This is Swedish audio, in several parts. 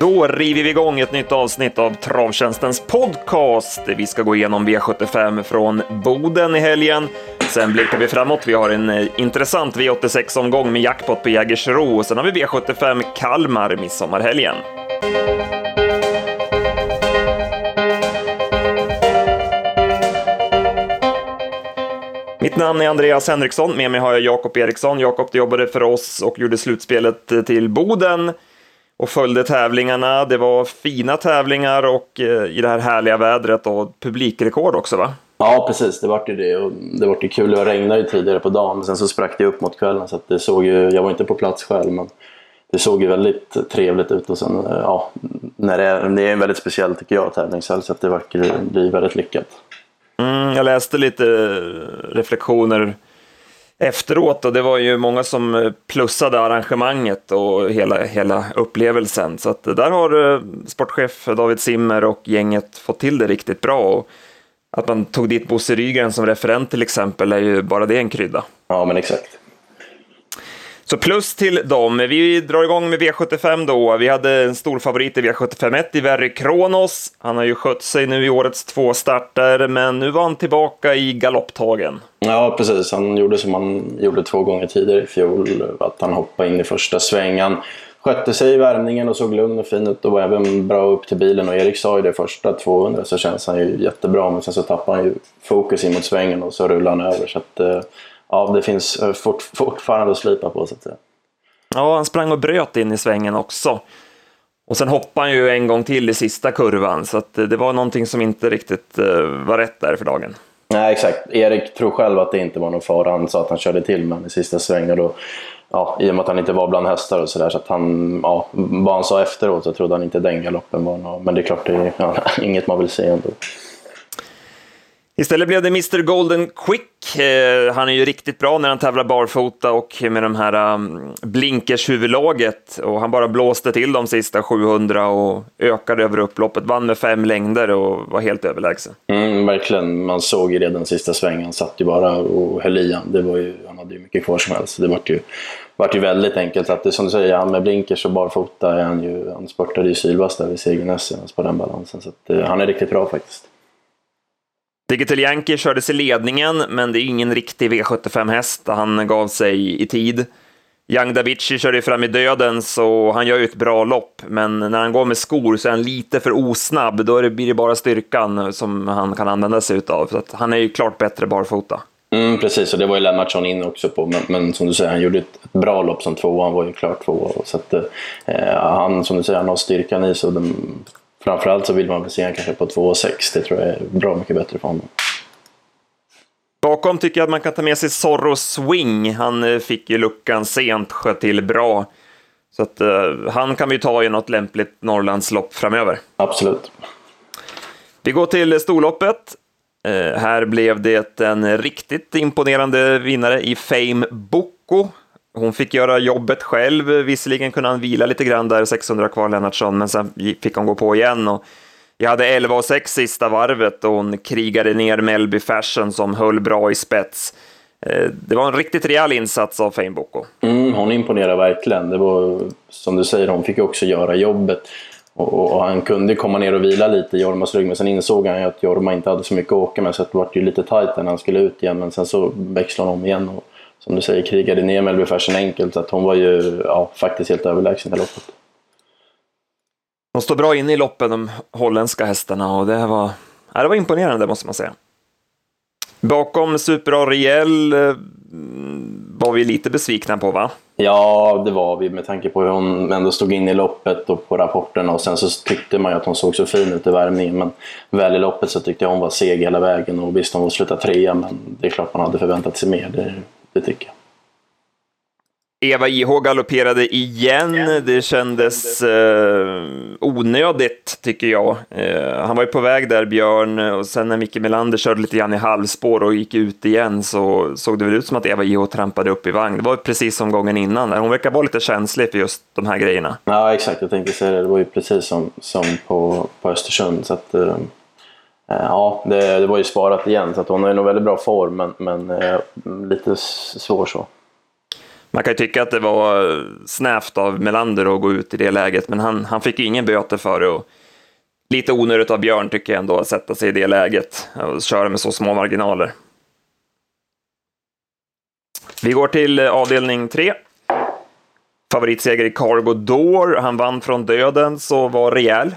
Då river vi igång ett nytt avsnitt av Travtjänstens podcast. Vi ska gå igenom V75 från Boden i helgen. Sen blickar vi framåt. Vi har en eh, intressant V86-omgång med jackpot på Jägersro. Och sen har vi V75 Kalmar midsommarhelgen. Namn är Andreas Henriksson, med mig har jag Jakob Eriksson. Jakob du jobbade för oss och gjorde slutspelet till Boden och följde tävlingarna. Det var fina tävlingar och eh, i det här härliga vädret och publikrekord också va? Ja precis, det vart ju det. Och det vart ju kul. Det regnade ju tidigare på dagen men sen så sprack det upp mot kvällen så att det såg ju, jag var inte på plats själv men det såg ju väldigt trevligt ut och sen eh, ja, när det, är, det är en väldigt speciell tycker jag tävlingshelg så att det verkar bli väldigt lyckat. Mm, jag läste lite eh, reflektioner efteråt och det var ju många som eh, plussade arrangemanget och hela, hela upplevelsen. Så att eh, där har sportchef David Simmer och gänget fått till det riktigt bra. Och att man tog dit Bosse Rygren som referent till exempel är ju bara det en krydda. Ja, men exakt. Så plus till dem. Vi drar igång med V75 då. Vi hade en stor favorit i V75 1 i Verry Kronos. Han har ju skött sig nu i årets två starter, men nu var han tillbaka i galopptagen. Ja, precis. Han gjorde som han gjorde två gånger tidigare i fjol, att han hoppade in i första svängen. Skötte sig i värmningen och såg lugn och fin ut och var även bra upp till bilen. Och Erik sa ju det första 200 så känns han ju jättebra, men sen så tappar han ju fokus in mot svängen och så rullar han över. Så att, eh, ja, det finns eh, fort, fortfarande att slipa på så att säga. Ja, han sprang och bröt in i svängen också. Och sen hoppade han ju en gång till i sista kurvan, så att det var någonting som inte riktigt eh, var rätt där för dagen. Nej, exakt. Erik tror själv att det inte var någon fara. Han sa att han körde till med i sista svängen. Då, ja, I och med att han inte var bland hästar och sådär. Så att han, ja, vad han sa efteråt så trodde han inte den galoppen var något. Men det är klart, det är ja, inget man vill se ändå. Istället blev det Mr Golden Quick. Eh, han är ju riktigt bra när han tävlar barfota och med de här um, blinkers-huvudlaget. Och han bara blåste till de sista 700 och ökade över upploppet. Vann med fem längder och var helt överlägsen. Mm, verkligen. Man såg ju redan sista svängen. Han satt ju bara och höll i han. Det var ju, han hade ju mycket kvar som helst. Det var ju, vart ju väldigt enkelt. Att det, som du säger, han med blinkers och barfota är han ju... Han spurtade ju sylvass där vid segern på den balansen. Så att, eh, han är riktigt bra faktiskt. Digital Yankee kördes i ledningen, men det är ingen riktig V75-häst. Han gav sig i tid. Young Davici körde fram i döden, så han gör ju ett bra lopp, men när han går med skor så är han lite för osnabb. Då blir det bara styrkan som han kan använda sig av. Så han är ju klart bättre barfota. Mm, precis, och det var ju Lennartsson in också på. Men, men, som du säger, han gjorde ett, ett bra lopp som tvåa. Han var ju klart tvåa. Så att, eh, han, som du säger, han har styrkan i sig. Framförallt så vill man väl se honom kanske på 2,6. Det tror jag är bra mycket bättre för honom. Bakom tycker jag att man kan ta med sig Zorro Swing. Han eh, fick ju luckan sent, sköt till bra. Så att uh, han kan vi ta i något lämpligt Norrlandslopp framöver. Absolut. Vi går till storloppet. Uh, här blev det en riktigt imponerande vinnare i Fame Boko. Hon fick göra jobbet själv, visserligen kunde han vila lite grann där, 600 kvar Lennartsson, men sen fick hon gå på igen. Och jag hade 11 och 6 sista varvet och hon krigade ner Melby Fashion som höll bra i spets. Eh, det var en riktigt rejäl insats av Fame Boko. Mm, hon imponerar verkligen. Det var som du säger, hon fick också göra jobbet. Och, och han kunde komma ner och vila lite i Jormas rygg, men sen insåg han ju att Jorma inte hade så mycket att åka med, så det var ju lite tajt när han skulle ut igen. Men sen så växlade hon om igen och som du säger, krigade ner Melby Fashion enkelt. Så att hon var ju ja, faktiskt helt överlägsen i loppet. De står bra inne i loppen, de holländska hästarna, och det var, ja, det var imponerande måste man säga. Bakom Super Ariel eh, var vi lite besvikna på, va? Ja, det var vi med tanke på hur hon ändå stod in i loppet och på rapporterna. Och sen så tyckte man ju att hon såg så fin ut i värmningen. Men väl i loppet så tyckte jag hon var seg hela vägen. Och visst, hon var sluta trea, men det är klart man hade förväntat sig mer. Det, det tycker jag. Eva IH galopperade igen. Det kändes eh, onödigt, tycker jag. Eh, han var ju på väg där, Björn, och sen när Micke Melander körde lite grann i halvspår och gick ut igen så såg det väl ut som att Eva IH trampade upp i vagn. Det var precis som gången innan. Hon verkar vara lite känslig för just de här grejerna. Ja, exakt. Jag tänkte säga det. Det var ju precis som, som på, på Östersund. Så att, eh, Eh, ja, det, det var ju sparat igen så att hon är nog väldigt bra form men, men eh, lite svår så. Man kan ju tycka att det var snävt av Melander att gå ut i det läget, men han, han fick ju ingen böter för det. Och lite onödigt av Björn tycker jag ändå att sätta sig i det läget och köra med så små marginaler. Vi går till eh, avdelning tre. Favoritseger i Cargo Door. Han vann från döden, så var rejäl.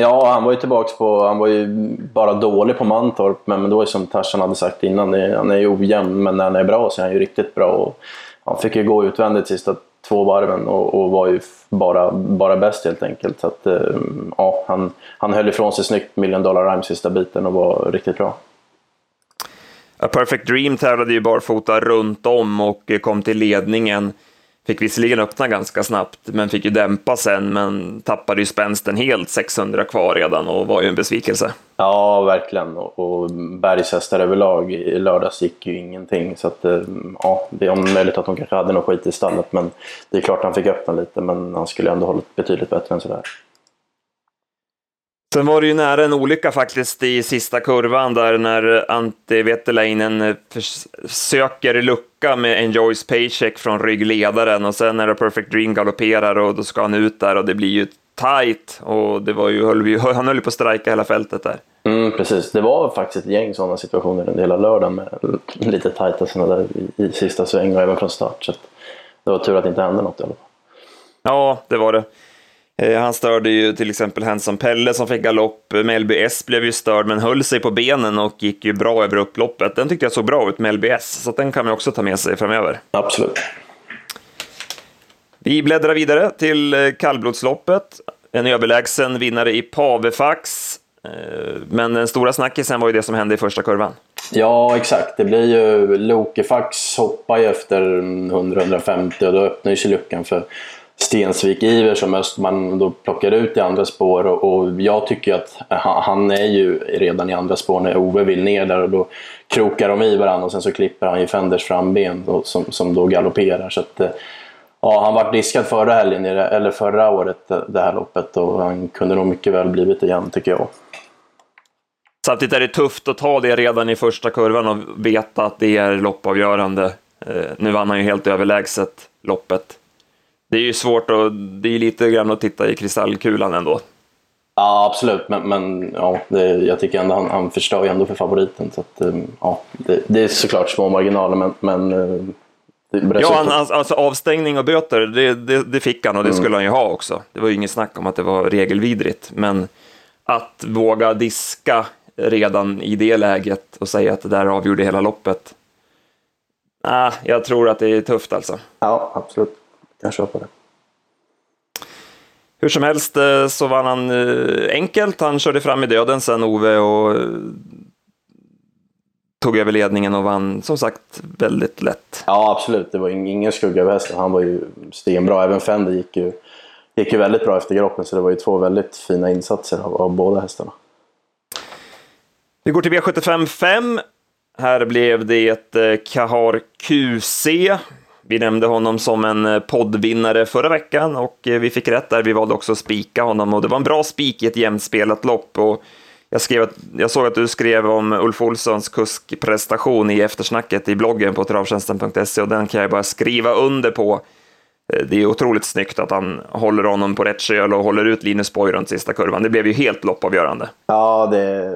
Ja, han var ju tillbaka på... Han var ju bara dålig på Mantorp, men, men det var ju som Tarzan hade sagt innan, han är ju ojämn, men när han är bra så är han ju riktigt bra. Och han fick ju gå utvändigt sista två varven och, och var ju bara, bara bäst helt enkelt. Så att, eh, ja, han, han höll ifrån sig snyggt Million Dollar Rhyme sista biten och var riktigt bra. A Perfect Dream tävlade ju barfota runt om och kom till ledningen. Fick visserligen öppna ganska snabbt, men fick ju dämpa sen, men tappade ju spänsten helt 600 kvar redan och var ju en besvikelse. Ja, verkligen. Och, och bergshästar överlag i lördags gick ju ingenting. Så att, eh, ja, det är möjligt att de kanske hade något skit i stallet, men det är klart han fick öppna lite, men han skulle ändå hållit betydligt bättre än sådär. Sen var det ju nära en olycka faktiskt i sista kurvan där när Ante Vetelainen försöker lucka med en Joyce Paycheck från ryggledaren och sen när Perfect Dream galopperar och då ska han ut där och det blir ju tight och det var ju, han höll ju på att strejka hela fältet där. Mm, precis, det var faktiskt ett gäng sådana situationer under hela lördagen med lite tajta sådana där i, i sista sväng och även från start. Så det var tur att det inte hände något i alla fall. Ja, det var det. Eh, han störde ju till exempel Hanson Pelle som fick galopp. Melby S blev ju störd men höll sig på benen och gick ju bra över upploppet. Den tyckte jag såg bra ut, Melby S, så den kan man också ta med sig framöver. Absolut. Vi bläddrar vidare till eh, kallblodsloppet. En överlägsen vinnare i Pavefax. Eh, men den stora snackisen var ju det som hände i första kurvan. Ja, exakt. Det blir ju Lokefax hoppar ju efter 100-150 och då öppnar sig luckan för Stensvik-Iver som Östman då plockar ut i andra spår och, och jag tycker att han, han, är ju redan i andra spår när Ove vill ner där och då krokar de i varandra och sen så klipper han ju Fenders framben då, som, som då galopperar. Så att, eh, ja, han var diskad förra helgen, eller förra året, eh, det här loppet och han kunde nog mycket väl blivit igen tycker jag. Samtidigt är det tufft att ta det redan i första kurvan och veta att det är loppavgörande. Eh, nu vann han ju helt överlägset loppet det är ju svårt och det är lite grann att titta i kristallkulan ändå. Ja, absolut, men, men ja, det, jag tycker ändå han, han förstör ju ändå för favoriten. Så att, um, ja, det, det, är såklart små marginaler, men, men uh, Ja, han, alltså, avstängning och böter, det, det, det fick han och det mm. skulle han ju ha också. Det var ju inget snack om att det var regelvidrigt, men att våga diska redan i det läget och säga att det där avgjorde hela loppet. Ah, jag tror att det är tufft alltså. Ja, absolut kan köpa det. Hur som helst eh, så vann han eh, enkelt. Han körde fram i döden sen Ove och eh, tog över ledningen och vann som sagt väldigt lätt. Ja absolut, det var ingen skugga över hästen. Han var ju stenbra. Även Fender gick ju, gick ju väldigt bra efter galoppen så det var ju två väldigt fina insatser av, av båda hästarna. Vi går till V75 5. Här blev det ett Kahar QC vi nämnde honom som en eh, poddvinnare förra veckan och eh, vi fick rätt där. Vi valde också att spika honom och det var en bra spik i ett jämnspelat lopp. Och jag, skrev att, jag såg att du skrev om Ulf Olssons kuskprestation i eftersnacket i bloggen på travtjänsten.se och den kan jag bara skriva under på. Eh, det är otroligt snyggt att han håller honom på rätt köl och håller ut Linus Borg runt sista kurvan. Det blev ju helt loppavgörande. Ja, det,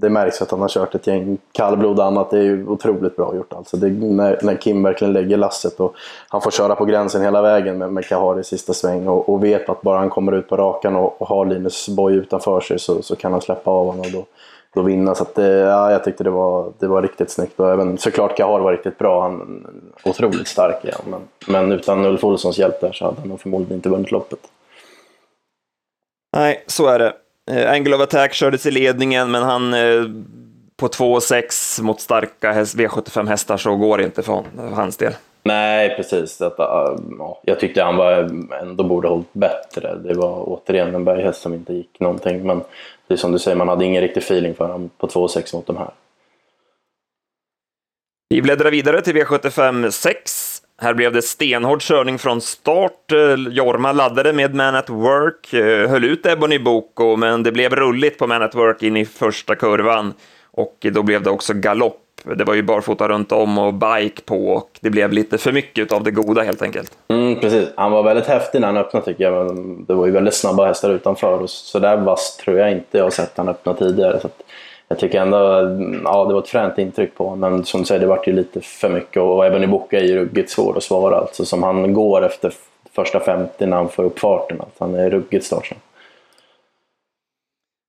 det märks att han har kört ett gäng kallblod och annat. Det är ju otroligt bra gjort alltså. Det, när, när Kim verkligen lägger lasset och han får köra på gränsen hela vägen med, med Kahari i sista sväng och, och, vet att bara han kommer ut på rakan och, och har Linus Borg utanför sig så, så kan han släppa av honom. Då, då vinna. Så att, eh, ja, jag tyckte det var, det var riktigt snyggt. Och även såklart Kahar var riktigt bra. Han otroligt stark igen. Men, men utan Ulf Olssons hjälp där så hade han förmodligen inte vunnit loppet. Nej, så är det. Eh, Angle of Attack kördes i ledningen, men han eh, på 2,6 mot starka V75 hästar så går det inte för hans del. Nej, precis. Detta, ja, jag tyckte han var, ändå borde ha hållit bättre. Det var återigen en berghäst som inte gick någonting. Men det är som du säger, man hade ingen riktig feeling för honom på 2,6 mot de här. Vi bläddrar vidare till V75 6. Här blev det stenhård körning från start. Eh, Jorma laddade med Man at Work, eh, höll ut Ebony Boko, men det blev rulligt på Man at Work in i första kurvan och då blev det också galopp. Det var ju barfota runt om och bike på och det blev lite för mycket av det goda helt enkelt. Mm, precis, han var väldigt häftig när han öppnade tycker jag. Det var ju väldigt snabba hästar utanför och så där vass tror jag inte jag har sett han öppna tidigare. Så jag tycker ändå mm, ja, det var ett fränt intryck på honom, men som du säger, det vart ju lite för mycket och även i Boka är ju ruggigt svår att svara. Alltså, som han går efter första 50 när han får upp farten, alltså, han är ruggigt startsnabb.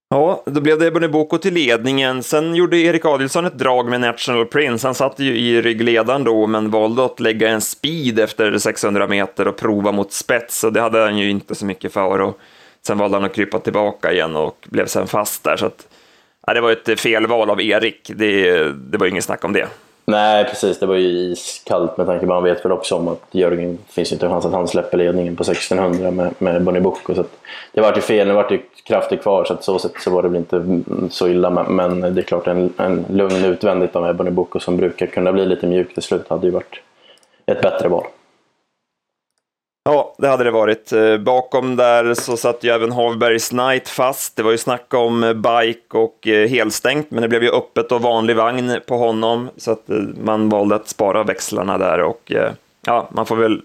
Ja, då blev det Ebony Boko till ledningen. Sen gjorde Erik Adilsson ett drag med National Prince. Han satt ju i ryggledaren då, men valde att lägga en speed efter 600 meter och prova mot spets, och det hade han ju inte så mycket för. Och sen valde han att krypa tillbaka igen och blev sen fast där. Så att Ja, det var ett felval av Erik, det, det var inget snack om det. Nej, precis. Det var ju iskallt med tanke på att man vet väl också om att Jörgen finns inte en chans att han släpper ledningen på 1600 med, med Bonnie Bucco. Så det var ju fel, nu var det krafter kvar så att så sätt så var det väl inte så illa. Men, det är klart en, en lugn utvändigt med Bonnie Bucco som brukar kunna bli lite mjuk till slut hade ju varit ett bättre val. Ja, det hade det varit. Eh, bakom där så satt ju även Havbergs Knight fast. Det var ju snack om eh, bike och eh, helstängt, men det blev ju öppet och vanlig vagn på honom, så att man valde att spara växlarna där och ja, man får väl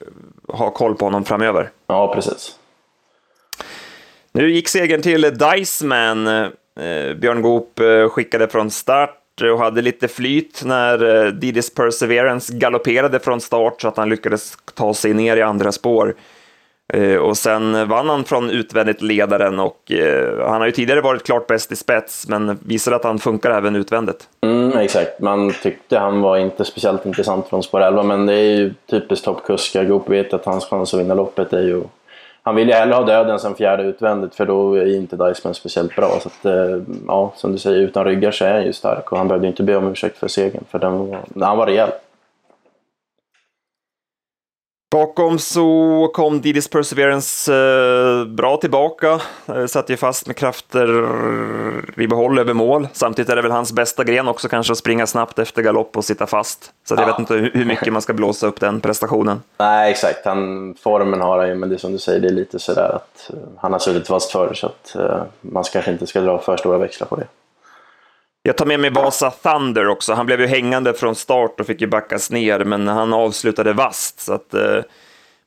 ha koll på honom framöver. Ja, precis. Nu gick segern till Diceman. Björn Goop skickade från start och hade lite flyt när eh, Didis Perseverance galopperade från start så att han lyckades ta sig ner i andra spår. Eh, och sen vann han från utvändigt ledaren och eh, han har ju tidigare varit klart bäst i spets men visade att han funkar även utvändigt. Mm, exakt, man tyckte han var inte speciellt intressant från spår 11 men det är ju typiskt toppkuskar. Goop vet att hans chans att vinna loppet är ju han vill ju hellre ha döden som fjärde utvändigt för då är inte Diceman speciellt bra. Så att, eh, ja, som du säger, utan ryggar så är han ju stark och han behövde inte be om ursäkt för segern för den var, han var rejäl. Bakom så kom Didis Perseverance eh, bra tillbaka, eh, satt ju fast med krafter i behåll över mål. Samtidigt är det väl hans bästa gren också kanske att springa snabbt efter galopp och sitta fast. Så ja. jag vet inte hur mycket man ska blåsa upp den prestationen. Nej, exakt. Han, formen har han ju, men det är som du säger, det är lite sådär att uh, han har suttit fast förr så att uh, man kanske inte ska dra för stora växlar på det. Jag tar med mig Vasa Thunder också. Han blev ju hängande från start och fick ju backas ner, men han avslutade vast. Så att, eh,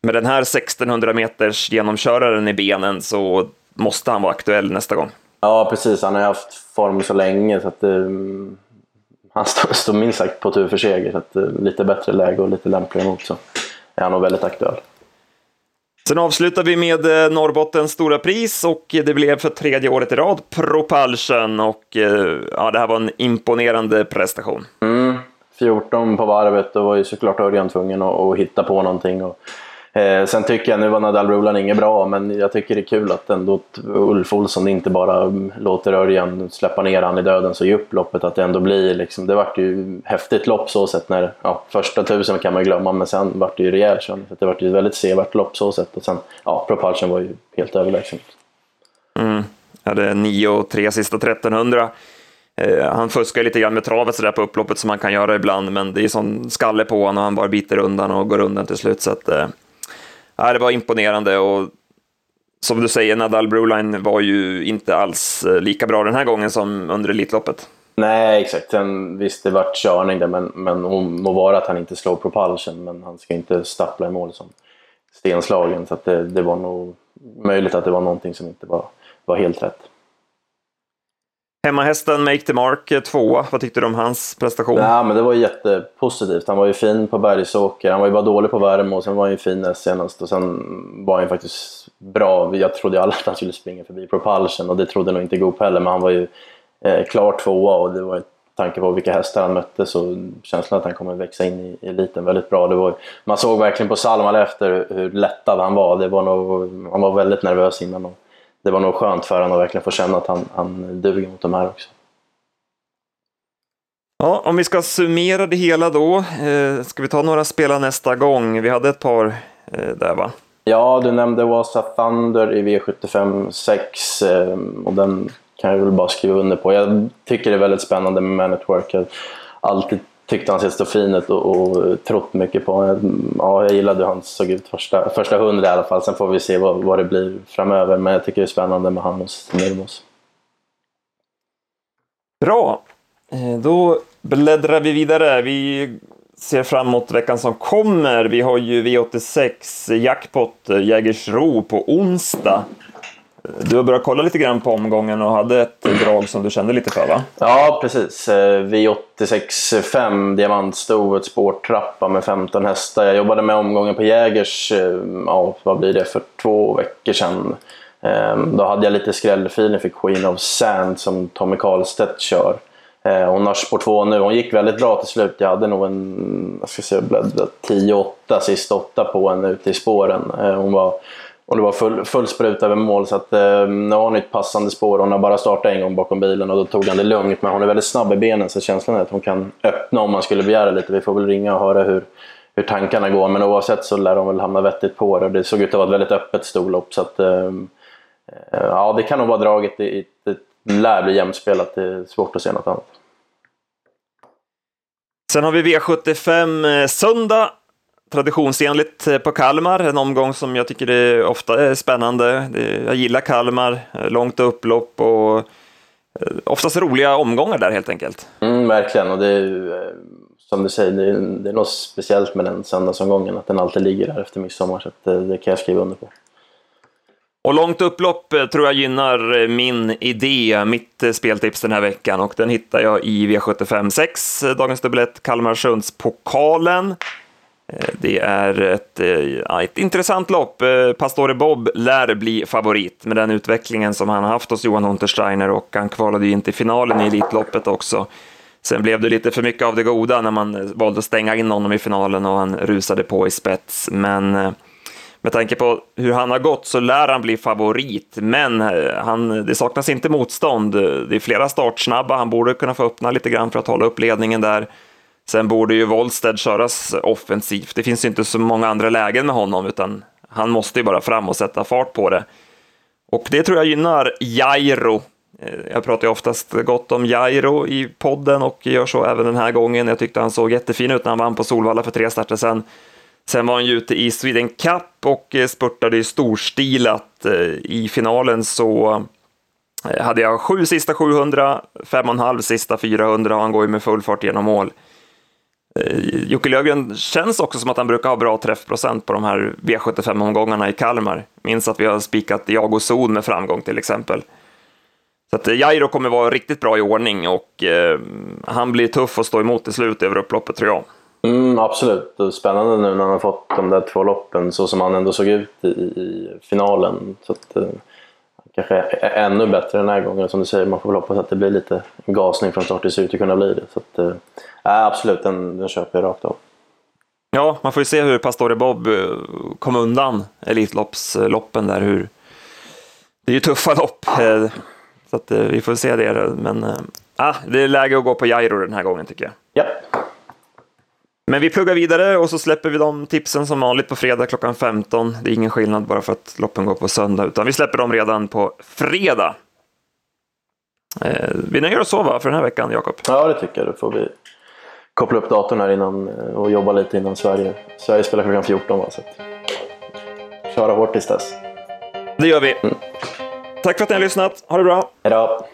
med den här 1600 meters genomköraren i benen så måste han vara aktuell nästa gång. Ja, precis. Han har ju haft form så länge så att eh, han står, står minst sagt på tur för seger. Så att, eh, lite bättre läge och lite lämpligare mot så är han nog väldigt aktuell. Sen avslutar vi med eh, Norrbottens stora pris och det blev för tredje året i rad Propulsion och eh, ja, det här var en imponerande prestation. Mm, 14 på varvet, då var ju såklart Örjan tvungen att, att hitta på någonting. Och Eh, sen tycker jag, nu var Nadal Rulan inget bra, men jag tycker det är kul att ändå Ulf Olsson inte bara mm, låter Örjan släppa ner han i döden så ge upp loppet. Att det ändå blir liksom, det vart ju häftigt lopp så sett när, ja, första tusen kan man glömma, men sen vart det ju rejäl Så Det vart ju ett väldigt sevärt lopp så sett och sen, ja, Propulsion var ju helt överlägsen. Mm. Hade 9 och 3 sista 1300. Eh, han fuskar lite grann med travet sådär på upploppet som man kan göra ibland, men det är sån skalle på honom och han bara biter undan och går undan till slut. Så att, eh, ja, det var imponerande och som du säger, Nadal Broline var ju inte alls eh, lika bra den här gången som under Elitloppet. Nej, exakt. Sen, visst, det vart körning där, men, men må vara att han inte slår propulsion, men han ska inte stappla i mål som stenslagen. Så det, det var nog möjligt att det var någonting som inte var, var helt rätt. Hemmahästen Make the Mark eh, tvåa, vad tyckte du om hans prestation? Ja, men det var jättepositivt. Han var ju fin på Bergsåker, han var ju bara dålig på Värmo och sen var han ju fin näst senast och sen var han ju faktiskt bra. Jag trodde ju alla att han skulle springa förbi Propulsion och det trodde nog inte Goop heller men han var ju eh, klar tvåa och det var ju tanke på vilka hästar han mötte så känslan att han kommer växa in i eliten väldigt bra. Det var, man såg verkligen på Salmal efter hur lättad han var. Det var nog, han var väldigt nervös innan. Och, det var nog skönt för honom att verkligen få känna att han, han duger mot de här också. Ja, om vi ska summera det hela då, eh, ska vi ta några spelare nästa gång? Vi hade ett par eh, där va? Ja, du nämnde Wasa Thunder i V75 6 eh, och den kan jag väl bara skriva under på. Jag tycker det är väldigt spännande med Man at Work. Jag har alltid tyckte han såg så fin ut och, och trott mycket på honom. Ja, jag gillade hur han såg ut första, första hundra i alla fall. Sen får vi se vad, vad det blir framöver. Men jag tycker det är spännande med han hos Nurmos. Bra. Eh, då bläddrar vi vidare. Vi ser fram emot veckan som kommer. Vi har ju V86 Jackpot eh, Jägersro på onsdag. Du har börjat kolla lite grann på omgången och hade ett drag som du kände lite för va? Ja, precis. Eh, V86 5 ett spårtrappa med 15 hästar. Jag jobbade med omgången på Jägers, eh, ja vad blir det, för två veckor sedan. Eh, då hade jag lite skrällfilen, för Queen of Sand som Tommy Karlstedt kör. Hon har spår 2 nu. Hon gick väldigt bra till slut. Jag hade nog en, jag ska se, 10-8, sist 8 på henne ute i spåren. Hon var och det var full, full sprut över mål så att eh, nu har hon ett passande spår. Hon har bara startat en gång bakom bilen och då tog han det lugnt. Men hon är väldigt snabb i benen så känslan är att hon kan öppna om man skulle begära lite. Vi får väl ringa och höra hur, hur tankarna går. Men oavsett så lär hon väl hamna vettigt på det. Det såg ut att vara ett väldigt öppet storlopp. Så att, eh, eh ja, det kan nog vara draget. Det, det lär bli jämspelat. Det är svårt att se något annat. Sen har vi V75 eh, söndag traditionsenligt eh, på Kalmar, en omgång som jag tycker är ofta är spännande. Jag gillar Kalmar, eh, långt upplopp och eh, oftast roliga omgångar där helt enkelt. Mm, verkligen, och det är som du säger, det är, det är något speciellt med den söndagsomgången, att den alltid ligger där efter midsommar, så det, det kan jag skriva under på. Och långt upplopp tror jag gynnar min idé, mitt speltips den här veckan och den hittar jag i V75 6, dagens dubblett Kalmarsundspokalen. Eh, Eh, det är ett, eh, ja, ett intressant lopp. Eh, Pastore Bob lär bli favorit med den utvecklingen som han har haft hos Johan Untersteiner och han kvalade ju inte i finalen i Elitloppet också. Sen blev det lite för mycket av det goda när man valde att stänga in honom i finalen och han rusade på i spets. Men med tanke på hur han har gått så lär han bli favorit, men han, det saknas inte motstånd. Det är flera startsnabba, han borde kunna få öppna lite grann för att hålla upp ledningen där. Sen borde ju Wollsted köras offensivt. Det finns ju inte så många andra lägen med honom, utan han måste ju bara fram och sätta fart på det. Och det tror jag gynnar Jairo. Eh, jag pratar ju oftast gott om Jairo i podden och gör så även den här gången. Jag tyckte han såg jättefin ut när han vann på Solvalla för tre starter sen. Sen var han ju ute i Sweden Cup och eh, spurtade ju storstilat. Eh, I finalen så hade jag sju sista 700, fem och en halv sista 400 och han går ju med full fart genom mål. Eh, Jocke Löfgren känns också som att han brukar ha bra träffprocent på de här V75-omgångarna i Kalmar. Minns att vi har spikat jag och Zon med framgång till exempel. Så att eh, Jairo kommer vara riktigt bra i ordning och eh, han blir tuff att stå emot till slut över upploppet tror jag. Mm, absolut, spännande nu när han har fått de där två loppen så som han ändå såg ut i, i finalen. Så att, eh, kanske är ännu bättre den här gången. Som du säger, man får väl hoppas att det blir lite gasning från start. Det ser ut att kunna bli det. Så att, eh, äh, absolut, den, den köper jag rakt av. Ja, man får ju se hur Pastore Bob eh, kom undan Elitloppsloppen där. Hur... Det är ju tuffa lopp, eh, så att vi får se det. Men äh, det är läge att gå på Jairo den här gången tycker jag. Ja. Men vi pluggar vidare och så släpper vi de tipsen som vanligt på fredag klockan 15. Det är ingen skillnad bara för att loppen går på söndag, utan vi släpper dem redan på fredag. Eh, vi nöjer oss så va, för den här veckan, Jakob? Ja, det tycker jag. Då får vi koppla upp datorn här innan eh, och jobba lite innan Sverige. Sverige spelar klockan 14 va, så att köra hårt tills dess. Det gör vi. Mm. Tack för att ni har lyssnat. Ha det bra. Hej då.